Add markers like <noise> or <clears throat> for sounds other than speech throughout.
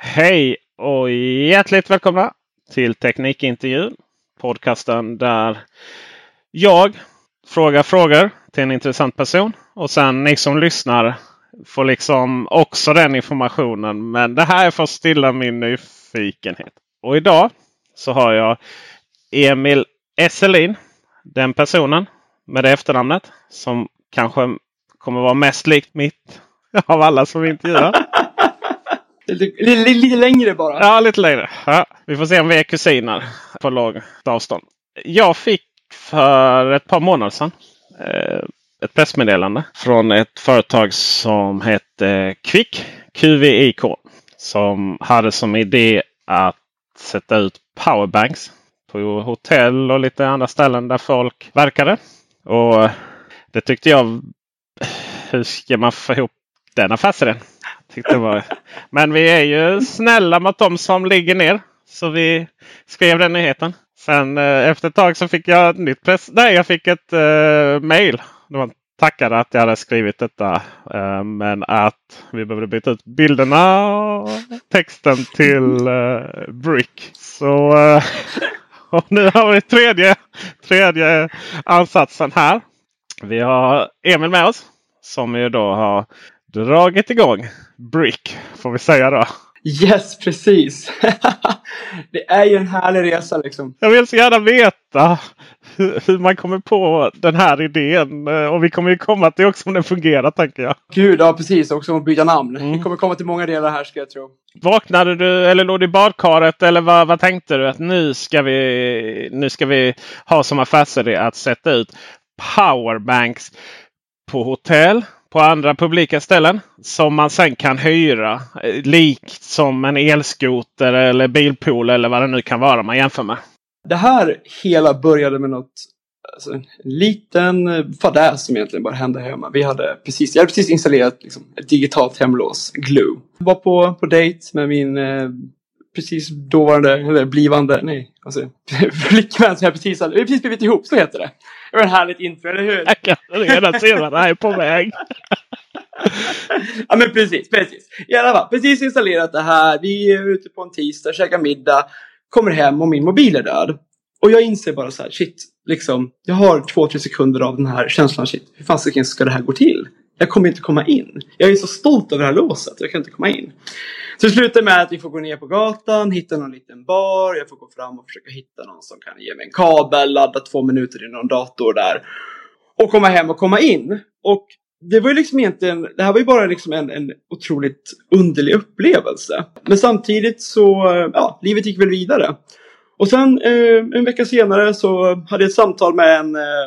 Hej och hjärtligt välkomna till Teknikintervjun. Podcasten där jag frågar frågor till en intressant person. Och sen ni som lyssnar får liksom också den informationen. Men det här är för att stilla min nyfikenhet. Och idag så har jag Emil Esselin. Den personen med det efternamnet som kanske kommer vara mest likt mitt <laughs> av alla som intervjuar. Lite, lite, lite längre bara. Ja, lite längre. Ja, vi får se om vi är kusiner på långt avstånd. Jag fick för ett par månader sedan eh, ett pressmeddelande från ett företag som hette Quick, QVIK. Som hade som idé att sätta ut powerbanks på hotell och lite andra ställen där folk verkade. Och det tyckte jag. Hur ska man få ihop den affärsidén? Tyckte var. Men vi är ju snälla mot dem som ligger ner. Så vi skrev den nyheten. Sen eh, efter ett tag så fick jag ett nytt press. Nej, jag fick ett uh, mail. Det var tackade att jag hade skrivit detta. Eh, men att vi behövde byta ut bilderna och texten till eh, Brick. Så <laughs> och nu har vi tredje, tredje ansatsen här. Vi har Emil med oss. Som ju då har dragit igång Brick. Får vi säga då. Yes, precis. <laughs> det är ju en härlig resa liksom. Jag vill så gärna veta hur, hur, man kommer på den här idén. Och vi kommer ju komma till också om den fungerar tänker jag. Gud, ja precis. Också om att byta namn. Mm. Vi kommer komma till många delar här ska jag tro. Vaknade du eller låg du i badkaret eller vad, vad tänkte du? Att nu ska, vi, nu ska vi ha som affärsidé att sätta ut powerbanks på hotell på andra publika ställen. Som man sen kan hyra. Eh, likt som en elskoter eller bilpool eller vad det nu kan vara man jämför med. Det här hela började med något alltså, en liten eh, fadäs som egentligen bara hände hemma. Vi hade precis, jag hade precis installerat liksom, ett digitalt hemlås, Glue. Jag var på, på dejt med min eh, precis dåvarande, eller blivande, nej, alltså <laughs> flickvän som jag precis hade, vi precis blivit ihop, så heter det. Det var en härligt intro, eller hur? Jag kan redan se vad det här är på väg. ja men precis, precis. I alla fall, precis installerat det här. Vi är ute på en tisdag, käkar middag, kommer hem och min mobil är död. Och jag inser bara så här, shit, liksom, jag har två, tre sekunder av den här känslan, shit, hur fan ska det här gå till? Jag kommer inte komma in. Jag är så stolt över det här låset, jag kan inte komma in. Så det slutar med att vi får gå ner på gatan, hitta någon liten bar, jag får gå fram och försöka hitta någon som kan ge mig en kabel, ladda två minuter i någon dator där. Och komma hem och komma in. Och det var ju liksom egentligen, det här var ju bara liksom en, en otroligt underlig upplevelse. Men samtidigt så, ja, livet gick väl vidare. Och sen eh, en vecka senare så hade jag ett samtal med en, eh,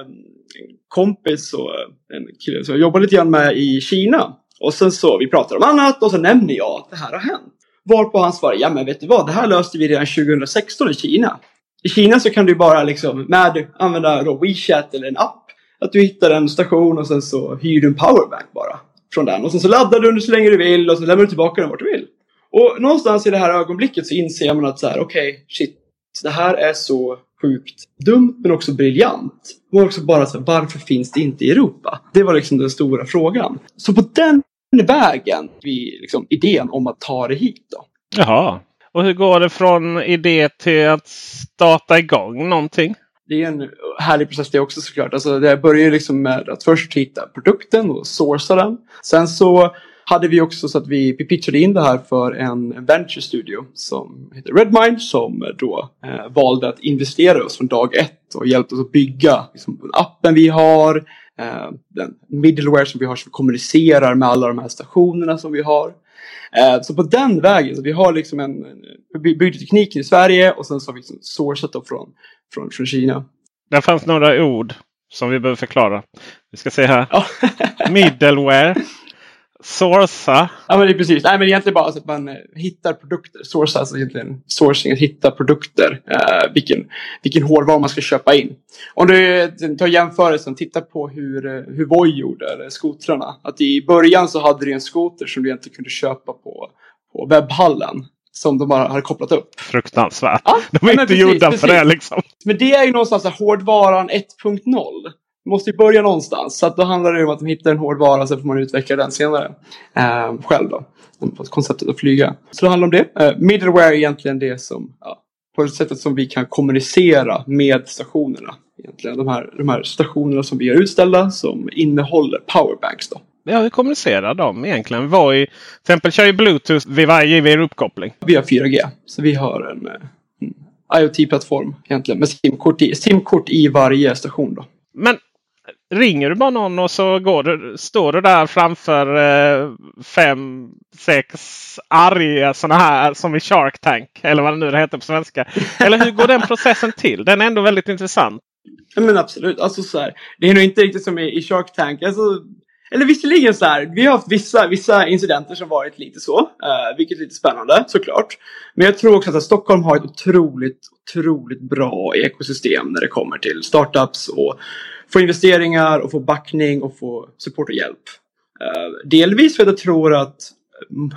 en kompis och en kille som jag jobbade lite grann med i Kina. Och sen så, vi pratar om annat och så nämner jag att det här har hänt. Varpå han svarar, ja men vet du vad, det här löste vi redan 2016 i Kina. I Kina så kan du bara liksom med använda då WeChat eller en app. Att du hittar en station och sen så hyr du en powerbank bara. Från den. Och sen så laddar du den så länge du vill och så lämnar du tillbaka den vart du vill. Och någonstans i det här ögonblicket så inser man att så här, okej, okay, shit. Det här är så sjukt dumt men också briljant. Och också bara så här, varför finns det inte i Europa? Det var liksom den stora frågan. Så på den vägen, vi, liksom, idén om att ta det hit då. Jaha. Och hur går det från idé till att starta igång någonting? Det är en härlig process det också såklart. Alltså, det börjar liksom med att först hitta produkten och sourca den. Sen så hade vi också så att vi, vi pitchade in det här för en venture studio som heter Redmind som då eh, valde att investera oss från dag ett och hjälpte oss att bygga liksom, appen vi har, eh, den middleware som vi har som kommunicerar med alla de här stationerna som vi har. Eh, så på den vägen, så vi har liksom en, en byggde tekniken i Sverige och sen så har vi liksom sourcat från, från, från Kina. Det fanns några ord som vi behöver förklara. Vi ska se här. <laughs> Middleware. Sourca. Ja men det är precis. Nej men egentligen bara så att man eh, hittar produkter. Sourca alltså egentligen sourcing, att hitta produkter. Uh, vilken, vilken hårdvara man ska köpa in. Om du tar jämförelsen, titta på hur, eh, hur Voi gjorde, eller skotrarna. Att i början så hade du en skoter som du inte kunde köpa på, på webbhallen som de bara har kopplat upp. Fruktansvärt. Ja, de är inte precis, gjorda precis. för det liksom. Men det är ju någonstans här, hårdvaran 1.0 måste ju börja någonstans. Så att då handlar det om att de hittar en hårdvara så får man utveckla den senare. Eh, själv då. Konceptet att flyga. Så det handlar om det. Eh, middleware är egentligen det som, ja, på det sättet som vi kan kommunicera med stationerna. Egentligen. De, här, de här stationerna som vi har utställda som innehåller powerbanks. Då. Ja, hur kommunicerar de egentligen? Var i, till exempel kör ju Bluetooth vid varje GVR-uppkoppling. Vi har 4G. Så vi har en, en IoT-plattform egentligen med simkort i, simkort i varje station. Då. Men ringer du bara någon och så går du, står du där framför eh, fem, sex arga sådana här som i Shark Tank. Eller vad det nu heter på svenska. Eller hur går den processen till? Den är ändå väldigt intressant. Men absolut. Alltså, så här, det är nog inte riktigt som i, i Shark Tank. Alltså, eller visserligen så här, vi har haft vissa, vissa incidenter som varit lite så, uh, vilket är lite spännande såklart. Men jag tror också att Stockholm har ett otroligt, otroligt bra ekosystem när det kommer till startups och få investeringar och få backning och få support och hjälp. Eh, delvis för att jag tror att mm,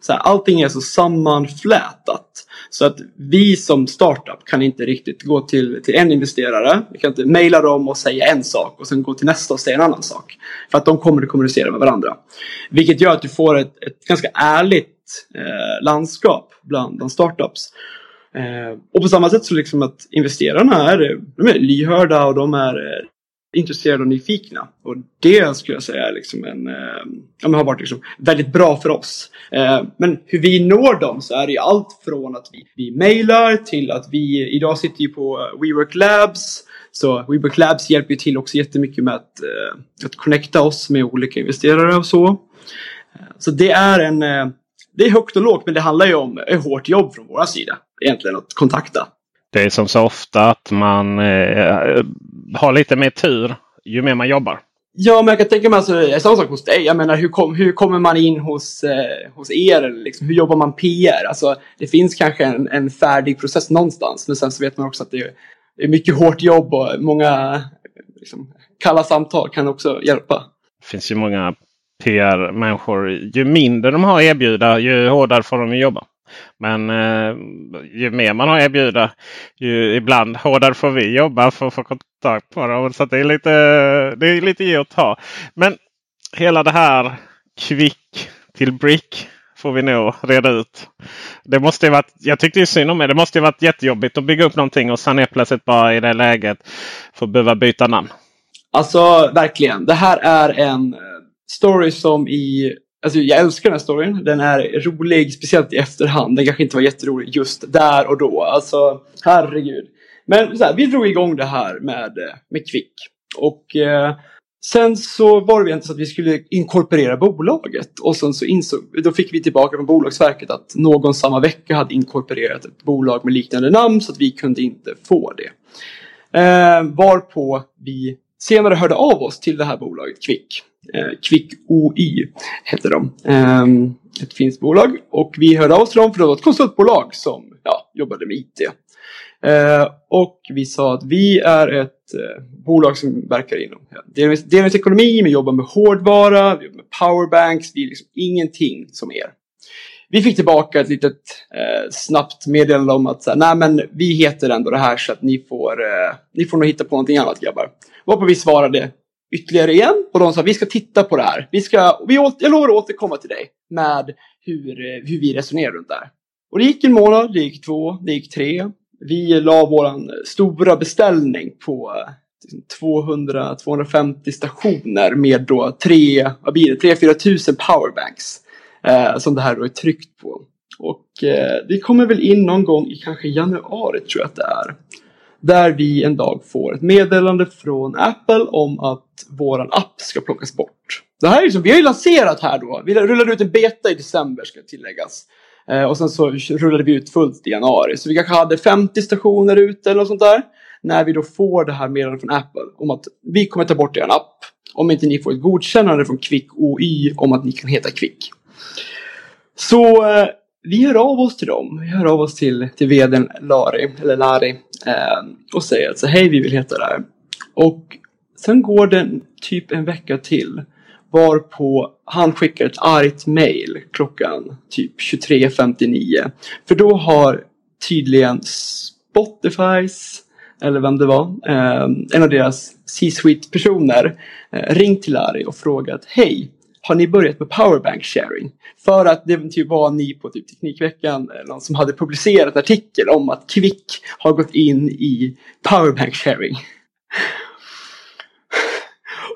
så här, allting är så sammanflätat. Så att vi som startup kan inte riktigt gå till, till en investerare. Vi kan inte mejla dem och säga en sak och sen gå till nästa och säga en annan sak. För att de kommer att kommunicera med varandra. Vilket gör att du får ett, ett ganska ärligt eh, landskap bland, bland startups. Eh, och på samma sätt så liksom att investerarna är, de är lyhörda och de är eh, intresserade och nyfikna. Och det skulle jag säga är liksom en, eh, ja, har varit liksom väldigt bra för oss. Eh, men hur vi når dem så är det ju allt från att vi, vi mejlar till att vi idag sitter ju på eh, WeWork Labs. Så WeWork Labs hjälper ju till också jättemycket med att, eh, att connecta oss med olika investerare och så. Eh, så det är en eh, det är högt och lågt men det handlar ju om hårt jobb från våra sida. Egentligen att kontakta. Det är som så ofta att man eh, har lite mer tur ju mer man jobbar. Ja, men jag kan tänka mig alltså, samma sak hos dig. Jag menar, hur, kom, hur kommer man in hos, eh, hos er? Liksom, hur jobbar man PR? Alltså, det finns kanske en, en färdig process någonstans. Men sen så vet man också att det är, mycket hårt jobb och många liksom, kalla samtal kan också hjälpa. Det finns ju många PR-människor. Ju mindre de har att erbjuda, ju hårdare får de jobba. Men eh, ju mer man har att erbjuda, ju ibland hårdare får vi jobba för att få kontakt på dem. Så det är lite, det är lite ge och ta. Men hela det här kvick till brick får vi nog reda ut. Det måste ju varit, jag tyckte ju synd om det. Det måste ju varit jättejobbigt att bygga upp någonting och sen är plötsligt bara i det läget få behöva byta namn. Alltså verkligen. Det här är en eh, story som i Alltså jag älskar den här storyn. Den är rolig, speciellt i efterhand. Den kanske inte var jätterolig just där och då. Alltså, herregud. Men så här, vi drog igång det här med, eh, med Kvick. Och eh, sen så var det inte så att vi skulle inkorporera bolaget. Och sen så insåg, då fick vi tillbaka från Bolagsverket att någon samma vecka hade inkorporerat ett bolag med liknande namn så att vi kunde inte få det. Eh, varpå vi senare hörde av oss till det här bolaget Kvick Eh, Quick OY heter de. Ehm, ett finskt bolag. Och vi hörde av oss till dem för det var ett konsultbolag som ja, jobbade med IT. Eh, och vi sa att vi är ett eh, bolag som verkar inom delningsekonomi, vi jobbar med hårdvara, vi jobbar med powerbanks, vi är liksom ingenting som er. Vi fick tillbaka ett litet eh, snabbt meddelande om att så här, nej men vi heter ändå det här så att ni får, eh, ni får nog hitta på någonting annat grabbar. Varpå vi svarade ytterligare igen och de sa vi ska titta på det här. Vi ska, vi, jag lovar att återkomma till dig med hur, hur vi resonerar runt det här. Och det gick en månad, det gick två, det gick tre. Vi la vår stora beställning på, liksom, 200-250 stationer med då tre, vad blir det, 3-4 tusen powerbanks. Eh, som det här då är tryckt på. Och eh, det kommer väl in någon gång i kanske januari tror jag att det är. Där vi en dag får ett meddelande från Apple om att våran app ska plockas bort. Det här är liksom, vi har ju lanserat här då. Vi rullade ut en beta i december ska tilläggas. Eh, och sen så rullade vi ut fullt i januari. Så vi kanske hade 50 stationer ute eller något sånt där. När vi då får det här meddelandet från Apple om att vi kommer ta bort er app. Om inte ni får ett godkännande från Quick OY om att ni kan heta Quick. Så eh, vi hör av oss till dem. Vi hör av oss till, till vdn Lari, eller Lari eh, och säger att hej vi vill heta det här. Och sen går det typ en vecka till varpå han skickar ett argt mail klockan typ 23.59. För då har tydligen Spotifys, eller vem det var, eh, en av deras C-suite personer eh, ringt till Larry och frågat Hej, har ni börjat med powerbank sharing? För att det typ var ni på typ Teknikveckan eller någon som hade publicerat artikel om att Quick har gått in i powerbank sharing.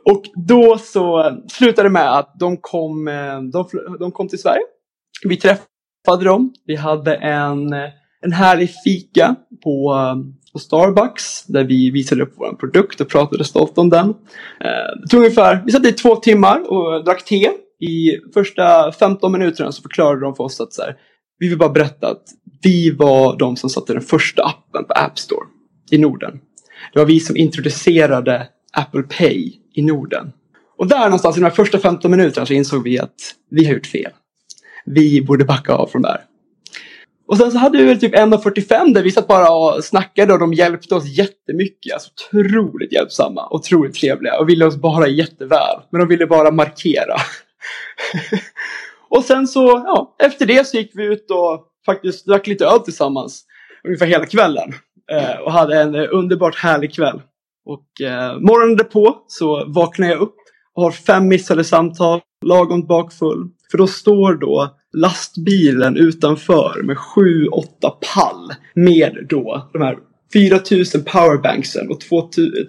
Och då så slutade det med att de kom, eh, de, de kom till Sverige. Vi träffade dem. Vi hade en, eh, en härlig fika på, på Starbucks där vi visade upp vår produkt och pratade stolt om den. Eh, det tog ungefär, vi satt i två timmar och drack te. I första 15 minuterna så förklarade de för oss att så här, vi vill bara berätta att vi var de som satte den första appen på App Store i Norden. Det var vi som introducerade Apple Pay i Norden. Och där någonstans i de här första 15 minuterna så insåg vi att vi har gjort fel. Vi borde backa av från där. Och sen så hade vi väl typ 1.45 där vi satt bara och snackade och de hjälpte oss jättemycket. Alltså otroligt hjälpsamma, otroligt trevliga och ville oss bara jätteväl. Men de ville bara markera. <laughs> och sen så, ja, efter det så gick vi ut och faktiskt drack lite öl tillsammans. Ungefär hela kvällen. Eh, och hade en underbart härlig kväll. Och eh, morgonen därpå så vaknar jag upp och har fem missade samtal, lagom bakfull. För då står då lastbilen utanför med sju, åtta pall med då de här 4000 powerbanksen och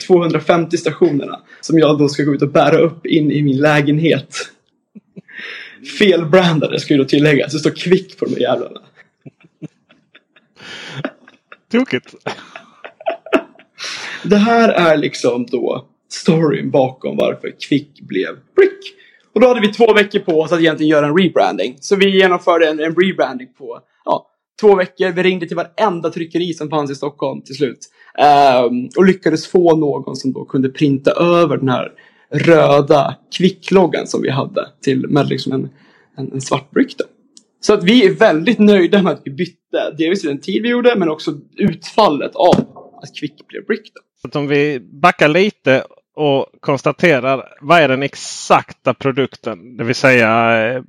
250 stationerna som jag då ska gå ut och bära upp in i min lägenhet. Felbrandade ska ju då tilläggas. Det står kvick på de här jävlarna. Tokigt. Det här är liksom då storyn bakom varför Kvick blev Brick. Och då hade vi två veckor på oss att egentligen göra en rebranding. Så vi genomförde en, en rebranding på ja, två veckor. Vi ringde till varenda tryckeri som fanns i Stockholm till slut. Um, och lyckades få någon som då kunde printa över den här röda kvickloggan som vi hade till med liksom en, en, en svart brick. Då. Så att vi är väldigt nöjda med att vi bytte Delvis den tid vi gjorde men också utfallet av att Quick blev Brick. Då. Så om vi backar lite och konstaterar vad är den exakta produkten? Det vill säga eh,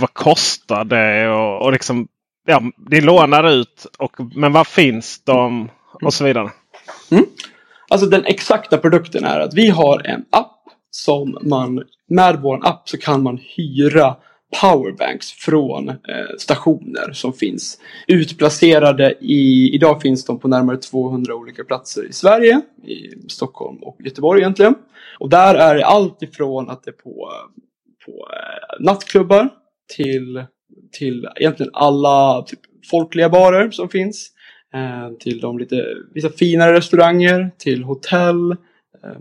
vad kostar det och, och liksom ja, ni lånar ut och, men vad finns de och så vidare. Mm. Alltså den exakta produkten är att vi har en app som man med vår app så kan man hyra powerbanks från eh, stationer som finns utplacerade i, idag finns de på närmare 200 olika platser i Sverige, i Stockholm och Göteborg egentligen. Och där är det allt ifrån att det är på, på eh, nattklubbar till, till egentligen alla typ, folkliga barer som finns. Eh, till de lite, vissa finare restauranger, till hotell. Eh,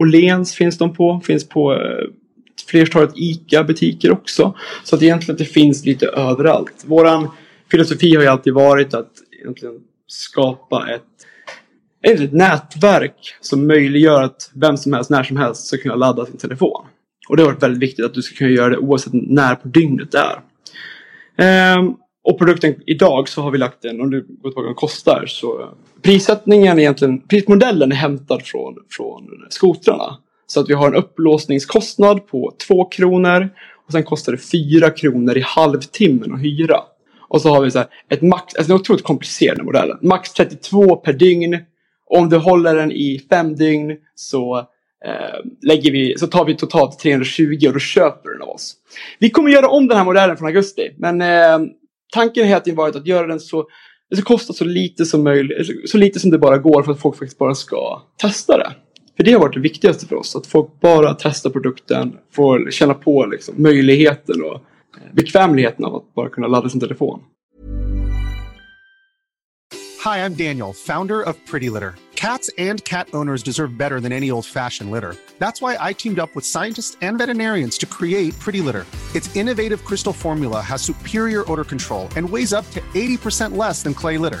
Åhléns finns de på, finns på eh, flertalet ICA-butiker också. Så att egentligen det finns lite överallt. Våran filosofi har ju alltid varit att egentligen skapa ett, ett nätverk som möjliggör att vem som helst, när som helst ska kunna ladda sin telefon. Och det har varit väldigt viktigt att du ska kunna göra det oavsett när på dygnet det är. Ehm, och produkten idag så har vi lagt den, om du går tillbaka vad den kostar, så eh, prissättningen egentligen, prismodellen är hämtad från, från skotrarna. Så att vi har en upplåsningskostnad på 2 kronor och sen kostar det 4 kronor i halvtimmen att hyra. Och så har vi så här, ett max, alltså det är otroligt komplicerad modell. Max 32 per dygn. Om du håller den i fem dygn så, eh, lägger vi, så tar vi totalt 320 och då köper du den av oss. Vi kommer göra om den här modellen från augusti. Men eh, tanken har hela varit att göra den så det ska kosta så lite som möjligt, så lite som det bara går för att folk faktiskt bara ska testa det. För det har varit det viktigaste för oss, att folk bara testar produkten, får känna på liksom, möjligheten och eh, bekvämligheten av att bara kunna ladda sin telefon. Hi, I'm Daniel, founder of Pretty Litter. Cats and cat owners deserve better than any old-fashioned litter. That's why I teamed up with scientists and veterinarians to create Pretty Litter. Its innovative crystal formula has superior odor control and weighs up to 80% less than clay litter.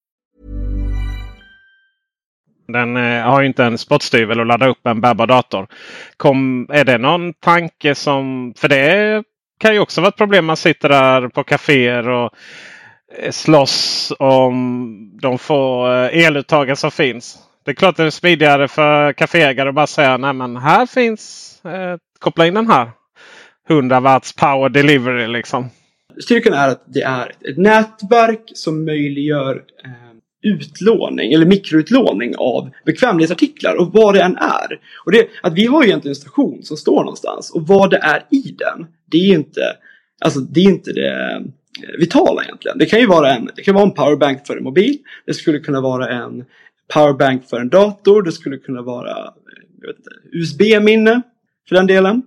Den eh, har ju inte en spottstyvel att ladda upp en bärbar dator. Kom, är det någon tanke som... För det kan ju också vara ett problem. Man sitter där på kaféer och eh, slåss om de få eh, eluttagen som finns. Det är klart det är smidigare för kaféägare att bara säga nej men här finns, eh, koppla in den här. 100 watts power delivery liksom. Styrkan är att det är ett nätverk som möjliggör eh, utlåning eller mikroutlåning av bekvämlighetsartiklar och vad det än är. Och det, att vi har ju egentligen en station som står någonstans och vad det är i den, det är inte, alltså det är inte det eh, vitala egentligen. Det kan ju vara en, det kan vara en powerbank för en mobil, det skulle kunna vara en powerbank för en dator, det skulle kunna vara eh, USB-minne för den delen.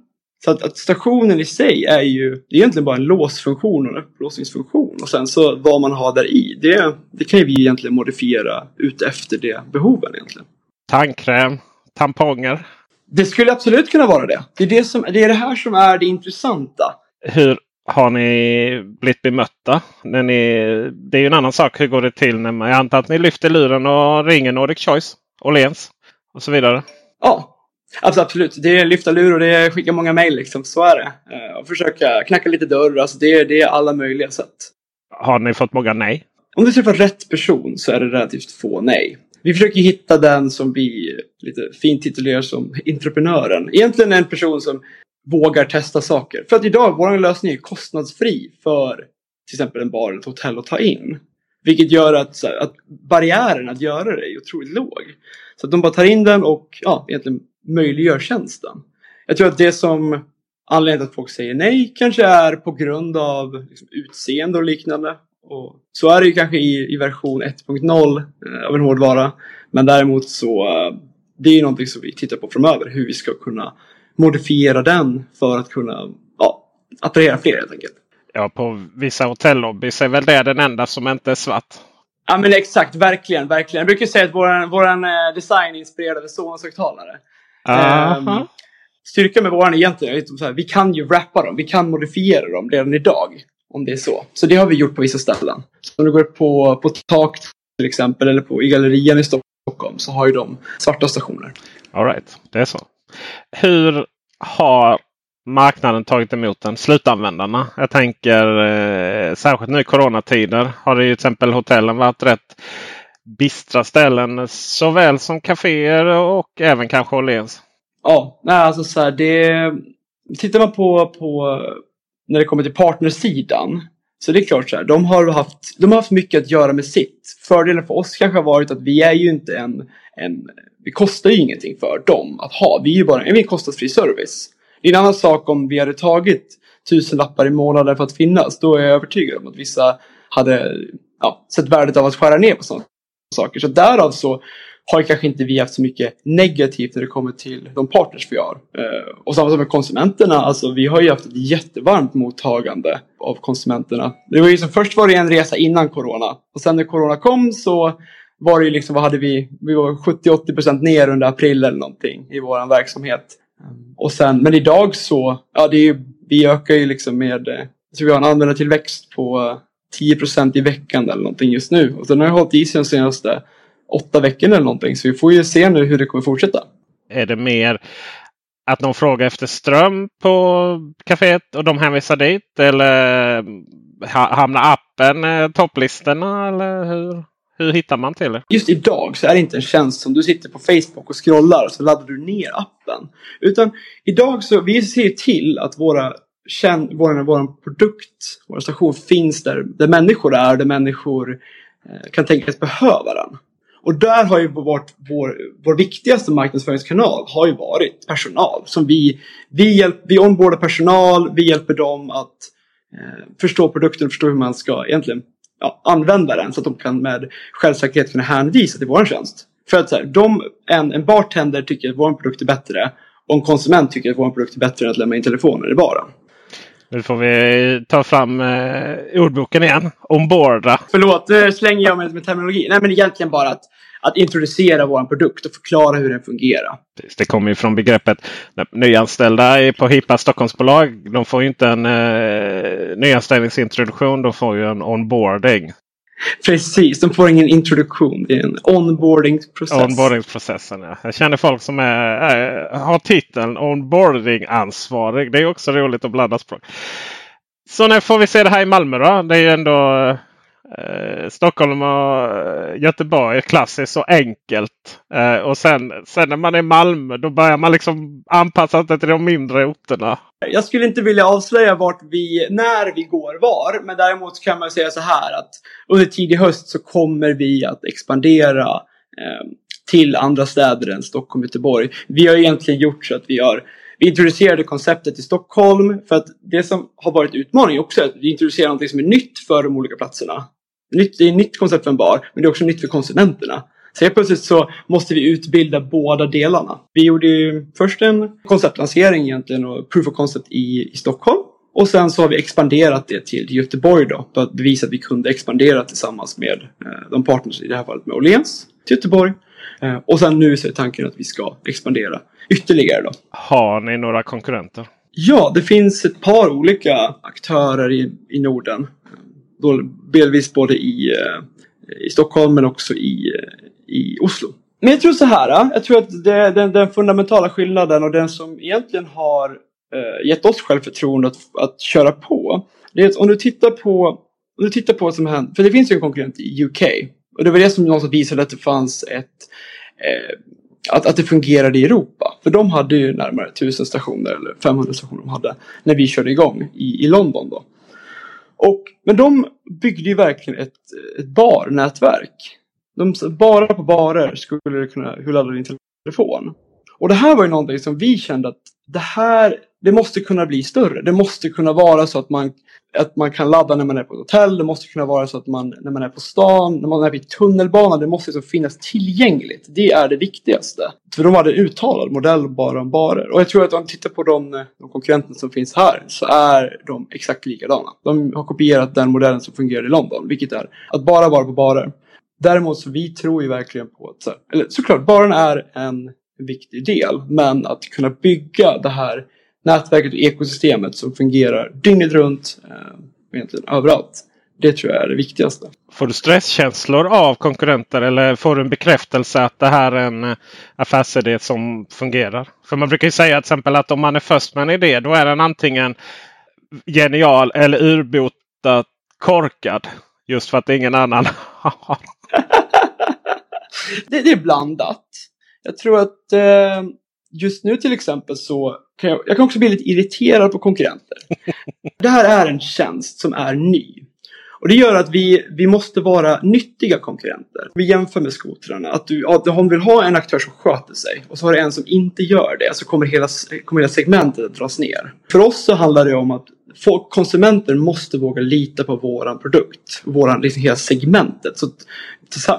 Så att, att, stationen i sig är ju det är egentligen bara en låsfunktion och en upplåsningsfunktion. Och sen så vad man har där i, det, det kan ju vi egentligen modifiera ut efter det behoven egentligen. Tandkräm, tamponger. Det skulle absolut kunna vara det. Det är det, som, det är det här som är det intressanta. Hur har ni blivit bemötta? När ni, det är ju en annan sak. Hur går det till när man, jag antar att ni lyfter luren och ringer Nordic Choice, Åhléns och så vidare? Ja, Absolut, det är lyfta lur och det är skicka många mejl liksom. Så är det. Eh, och försöka knacka lite dörr. Alltså det, är, det är alla möjliga sätt. Har ni fått många nej? Om du träffar rätt person så är det relativt få nej. Vi försöker hitta den som vi lite fint titulerar som entreprenören. Egentligen en person som vågar testa saker. För att idag, vår lösning är kostnadsfri för till exempel en bar eller ett hotell att ta in. Vilket gör att, att barriären att göra det är otroligt låg. Så att de bara tar in den och ja, egentligen möjliggör tjänsten. Jag tror att det som anledningen till att folk säger nej kanske är på grund av liksom, utseende och liknande. Och så är det ju kanske i, i version 1.0 eh, av en hårdvara. Men däremot så eh, det är ju någonting som vi tittar på framöver. Hur vi ska kunna modifiera den för att kunna ja, attrahera fler helt enkelt. Ja, på vissa hotellobbys är väl det den enda som inte är svart. Ja men exakt, verkligen, verkligen. Jag brukar säga att vår, vår eh, design inspirerade Sonans högtalare. Um, styrkan med våran egentligen är att vi kan ju wrappa dem, vi kan modifiera dem redan idag. Om det är så. Så det har vi gjort på vissa ställen. Så om du går på, på tak till exempel eller på, i gallerian i Stockholm så har ju de svarta stationer. Alright, det är så. Hur har marknaden tagit emot den? Slutanvändarna. Jag tänker eh, särskilt nu i coronatider har det ju till exempel hotellen varit rätt bistra ställen såväl som kaféer och även kanske Åhléns. Ja, nej, alltså så här, det... Tittar man på, på när det kommer till partnersidan så det är klart så här, de har, haft, de har haft mycket att göra med sitt. Fördelen för oss kanske har varit att vi är ju inte en, en vi kostar ju ingenting för dem att ha. Vi är ju bara en kostnadsfri service. Det är en annan sak om vi hade tagit tusen lappar i månaden för att finnas. Då är jag övertygad om att vissa hade ja, sett värdet av att skära ner på sånt saker. Så därav så har kanske inte vi haft så mycket negativt när det kommer till de partners vi har. Eh, och samma sak med konsumenterna, alltså vi har ju haft ett jättevarmt mottagande av konsumenterna. Det var ju som först var det en resa innan corona och sen när corona kom så var det ju liksom, vad hade vi? Vi var 70-80% ner under april eller någonting i vår verksamhet. Och sen, men idag så, ja det är ju, vi ökar ju liksom med, eh, så vi har en användartillväxt på eh, 10% i veckan eller någonting just nu. Och sen har hållit i sig de senaste åtta veckorna eller någonting. Så vi får ju se nu hur det kommer fortsätta. Är det mer att någon frågar efter ström på kaféet och de hänvisar dit? Eller hamnar appen eh, topplistorna? Eller hur, hur hittar man till det? Just idag så är det inte en tjänst som du sitter på Facebook och scrollar så laddar du ner appen. Utan idag så vi ser till att våra vår, vår produkt, vår station finns där, där människor är, där människor eh, kan tänkas behöva den. Och där har ju varit vår, vår viktigaste marknadsföringskanal har ju varit personal. Som vi, vi, hjälp, vi onboardar personal, vi hjälper dem att eh, förstå produkten och förstå hur man ska egentligen ja, använda den så att de kan med självsäkerhet kunna hänvisa till vår tjänst. För att så här, de, en, en bartender tycker att vår produkt är bättre och en konsument tycker att vår produkt är bättre än att lämna in telefonen i baren. Nu får vi ta fram eh, ordboken igen. Omborda. Förlåt, nu slänger jag mig med terminologi. Nej, men egentligen bara att, att introducera vår produkt och förklara hur den fungerar. Det kommer ju från begreppet nyanställda på hippa Stockholmsbolag. De får ju inte en eh, nyanställningsintroduktion. De får ju en onboarding. Precis, de får ingen introduktion. Det är en onboardingprocess. Onboardingprocessen, ja. Jag känner folk som är, är, har titeln onboarding-ansvarig. Det är också roligt att blanda språk. Så när får vi se det här i Malmö då? Det är ju ändå eh, Eh, Stockholm och eh, Göteborg är klassiskt så enkelt. Eh, och sen, sen när man är i Malmö då börjar man liksom anpassa sig till de mindre orterna. Jag skulle inte vilja avslöja vart vi, när vi går var. Men däremot kan man säga så här att under tidig höst så kommer vi att expandera eh, till andra städer än Stockholm och Göteborg. Vi har egentligen gjort så att vi har vi introducerade konceptet i Stockholm för att det som har varit utmaning också är att vi introducerar något som är nytt för de olika platserna nytt, det är ett nytt koncept för en bar, men det är också nytt för konsumenterna. Så helt plötsligt så måste vi utbilda båda delarna. Vi gjorde ju först en konceptlansering egentligen och proof of concept i, i Stockholm. Och sen så har vi expanderat det till Göteborg då för att bevisa att vi kunde expandera tillsammans med eh, de partners, i det här fallet med Åhléns, till Göteborg. Eh, och sen nu så är tanken att vi ska expandera ytterligare då. Har ni några konkurrenter? Ja, det finns ett par olika aktörer i, i Norden delvis både i, eh, i Stockholm men också i, eh, i Oslo. Men jag tror så här, eh, jag tror att det, den, den fundamentala skillnaden och den som egentligen har eh, gett oss självförtroende att, att köra på. Det är att om du tittar på, om du tittar på vad som händer, för det finns ju en konkurrent i UK. Och det var det som någonstans visade att det fanns ett eh, att, att det fungerade i Europa. För de hade ju närmare 1000 stationer, eller 500 stationer de hade, när vi körde igång i, i London. Då. Och, men de byggde ju verkligen ett, ett barnätverk. De, bara på barer skulle du kunna ladda din telefon. Och det här var ju någonting som vi kände att det här, det måste kunna bli större. Det måste kunna vara så att man, att man kan ladda när man är på ett hotell. Det måste kunna vara så att man, när man är på stan, när man är vid tunnelbanan, det måste liksom finnas tillgängligt. Det är det viktigaste. För de hade en uttalad modell bara om barer. Och jag tror att om man tittar på de, de konkurrenter som finns här så är de exakt likadana. De har kopierat den modellen som fungerar i London, vilket är att bara vara på barer. Däremot så vi tror ju verkligen på att, eller såklart, baren är en viktig del. Men att kunna bygga det här nätverket och ekosystemet som fungerar dygnet runt, eh, egentligen överallt. Det tror jag är det viktigaste. Får du stresskänslor av konkurrenter eller får du en bekräftelse att det här är en eh, affärsidé som fungerar? För man brukar ju säga till exempel att om man är först med en idé då är den antingen genial eller urbotat korkad. Just för att ingen annan <laughs> har. det, det är blandat. Jag tror att eh, just nu till exempel så kan jag, jag kan också bli lite irriterad på konkurrenter. <laughs> det här är en tjänst som är ny. Och det gör att vi, vi måste vara nyttiga konkurrenter. Vi jämför med skotrarna. Att du, att du vill ha en aktör som sköter sig och så har du en som inte gör det. Så kommer hela, kommer hela segmentet att dras ner. För oss så handlar det om att folk, konsumenter måste våga lita på våran produkt. Våran, liksom hela segmentet. Så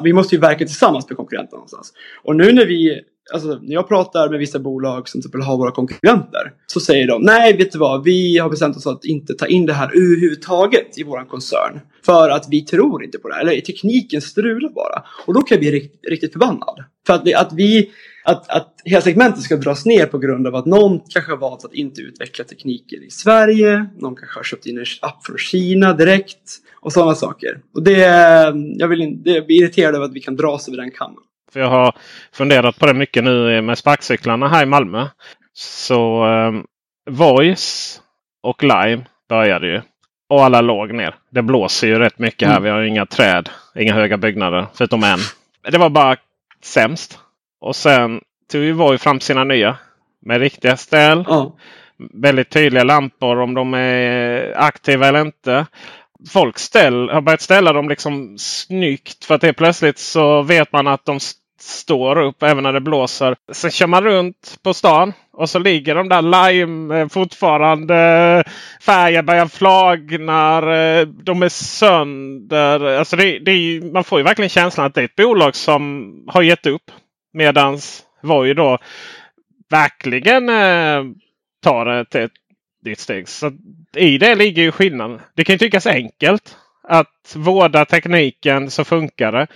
vi måste ju verka tillsammans med konkurrenterna någonstans. Och nu när vi Alltså, när jag pratar med vissa bolag som till exempel har våra konkurrenter så säger de nej, vet du vad, vi har bestämt oss att inte ta in det här överhuvudtaget i vår koncern. För att vi tror inte på det här, eller tekniken strular bara. Och då kan jag bli riktigt, riktigt förbannad. För att att vi att, att hela segmentet ska dras ner på grund av att någon kanske har valt att inte utveckla tekniken i Sverige. Någon kanske har köpt in en app från Kina direkt. Och sådana saker. Och det, jag vill, det, jag blir irriterad över att vi kan dras över den kammen. För jag har funderat på det mycket nu med sparkcyklarna här i Malmö. Så eh, Voice och Lime började ju. Och alla låg ner. Det blåser ju rätt mycket här. Mm. Vi har inga träd, inga höga byggnader förutom en. Det var bara sämst. Och sen tog ju Voi fram sina nya. Med riktiga ställ. Mm. Väldigt tydliga lampor om de är aktiva eller inte. Folk ställ, har börjat ställa dem liksom snyggt. För att det plötsligt så vet man att de står upp även när det blåser. Sen kör man runt på stan och så ligger de där lime eh, fortfarande. Eh, Färgen börjar flagnar. Eh, de är sönder. Alltså det, det man får ju verkligen känslan att det är ett bolag som har gett upp. Medans Voi då verkligen eh, tar det till ett nytt steg. Så I det ligger ju skillnaden. Det kan ju tyckas enkelt att vårda tekniken så funkar det.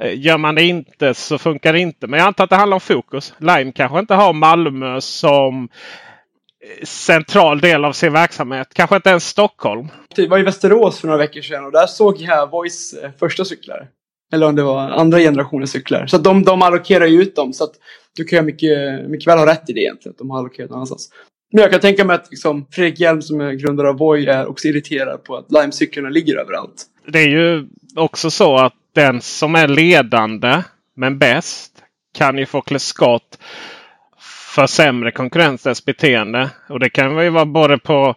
Eh, gör man det inte så funkar det inte. Men jag antar att det handlar om fokus. Lime kanske inte har Malmö som eh, central del av sin verksamhet. Kanske inte ens Stockholm. Jag var i Västerås för några veckor sedan och där såg jag Voice eh, första cyklar. Eller om det var andra generationens cyklar. Så de, de allokerar ju ut dem. Så att du kan mycket, mycket väl ha rätt i det egentligen. Att de har allokerat någon annanstans. Men jag kan tänka mig att liksom, Fredrik Hjelm som är grundare av Voi är också irriterad på att Lime-cyklarna ligger överallt. Det är ju också så att den som är ledande men bäst kan ju få klä skott för sämre konkurrensens beteende. Och det kan ju vara både på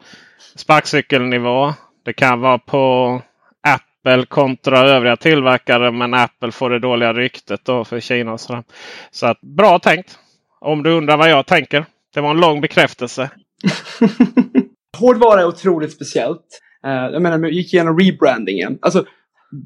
sparkcykelnivå. Det kan vara på Apple kontra övriga tillverkare. Men Apple får det dåliga ryktet då för Kina. Och sådär. Så att, bra tänkt. Om du undrar vad jag tänker. Det var en lång bekräftelse. <laughs> Hårdvara är otroligt speciellt. Eh, jag menar, vi gick igenom rebrandingen. Alltså,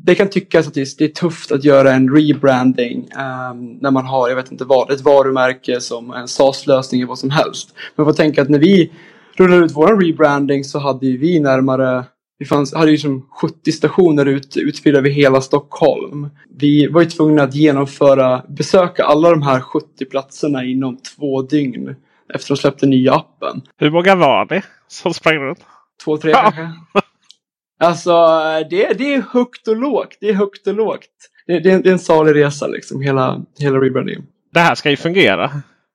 det kan tyckas att det är tufft att göra en rebranding um, när man har, jag vet inte vad, ett varumärke som en SaaS-lösning eller vad som helst. Men får tänka att när vi rullade ut vår rebranding så hade vi närmare vi fanns, hade ju som 70 stationer ut, utspridda över hela Stockholm. Vi var ju tvungna att genomföra, besöka alla de här 70 platserna inom två dygn efter att de släppte nya appen. Hur många var det som sprang runt? Två, tre ja. kanske. Alltså, det, det är högt och lågt. Det är högt och lågt. Det, det, det är en salig resa liksom, hela, hela rebrandingen. Det här ska ju fungera.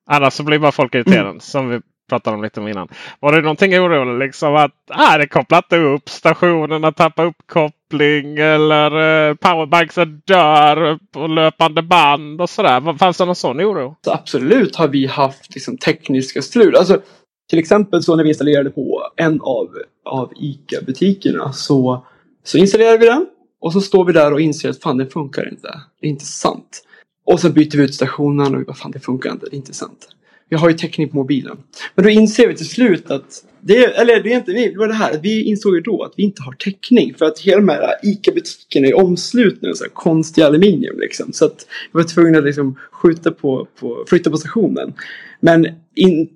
Annars så blir bara folk irriterade. Mm. Som vi pratade om lite om innan. Var det någonting orolig liksom att ah, det kopplar inte upp stationerna tappar uppkoppling eller eh, powerbanksen dör på löpande band och sådär. Fanns det någon sån oro? Så absolut har vi haft liksom, tekniska strul. Alltså, till exempel så när vi installerade på en av, av ICA-butikerna så, så installerade vi den. Och så står vi där och inser att fan den funkar inte. Det är inte sant. Och så byter vi ut stationen och vi bara fan det funkar inte. Det är inte sant. Vi har ju täckning på mobilen. Men då inser vi till slut att det, eller det är inte vi, det var det här. Vi insåg ju då att vi inte har täckning. För att hela de här ICA-butikerna är omslutna av konstig aluminium. Liksom. Så att vi var tvungna att liksom skjuta på, på, flytta på stationen. Men in,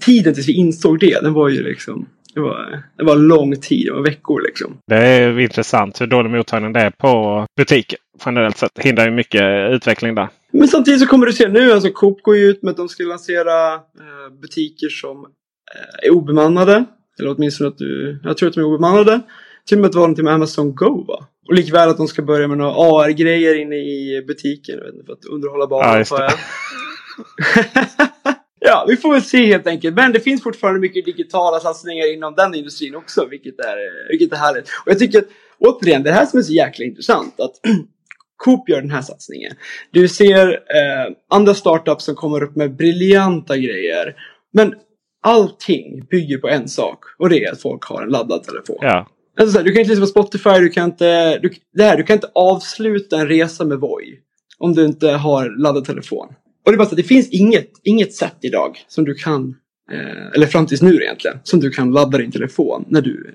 tiden tills vi insåg det, den var ju liksom det var, det var lång tid, det var veckor liksom. Det är intressant hur dålig mottagning det är på butiken. Generellt sett hindrar ju mycket utveckling där. Men samtidigt så kommer du se nu, alltså Coop går ju ut med att de ska lansera eh, butiker som eh, är obemannade. Eller åtminstone att du, jag tror att de är obemannade. Till och med att det var någonting med Amazon Go va? Och likväl att de ska börja med några AR-grejer inne i butiken. Vet inte, för att underhålla barnen. Ja, <laughs> Ja, vi får väl se helt enkelt. Men det finns fortfarande mycket digitala satsningar inom den industrin också, vilket är, vilket är härligt. Och jag tycker att, återigen, det här som är så jäkla intressant, att <clears throat> Coop gör den här satsningen. Du ser eh, andra startups som kommer upp med briljanta grejer. Men allting bygger på en sak och det är att folk har en laddad telefon. Ja. Alltså, du kan inte lyssna på Spotify, du kan inte, du, det här, du kan inte avsluta en resa med Voi om du inte har laddad telefon. Och det är bara så det finns inget, inget sätt idag som du kan eh, eller fram tills nu egentligen, som du kan ladda din telefon när du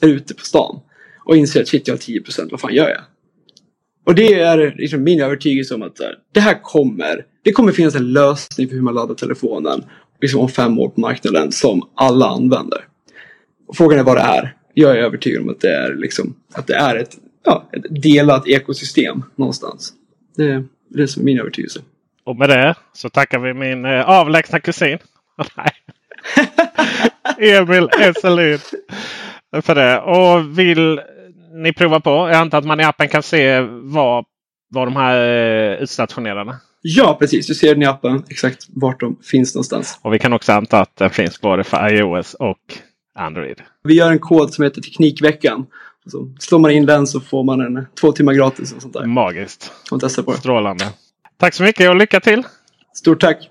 är ute på stan. Och inser att shit, jag har 10%, vad fan gör jag? Och det är liksom min övertygelse om att det här kommer, det kommer finnas en lösning för hur man laddar telefonen liksom om fem år på marknaden som alla använder. Frågan är vad det är. Jag är övertygad om att det är, liksom, att det är ett, ja, ett delat ekosystem någonstans. Det är det som är min övertygelse. Och med det så tackar vi min eh, avlägsna kusin. <laughs> Nej. <laughs> Emil Esselin. För det. Och vill ni prova på? Jag antar att man i appen kan se var, var de här eh, utstationerade. Ja, precis. Du ser den i appen exakt vart de finns någonstans. Och vi kan också anta att den finns både för iOS och Android. Vi gör en kod som heter Teknikveckan. Så slår man in den så får man en två timmar gratis. och sånt där. Magiskt. Och testa på det. Strålande. Tack så mycket och lycka till! Stort tack!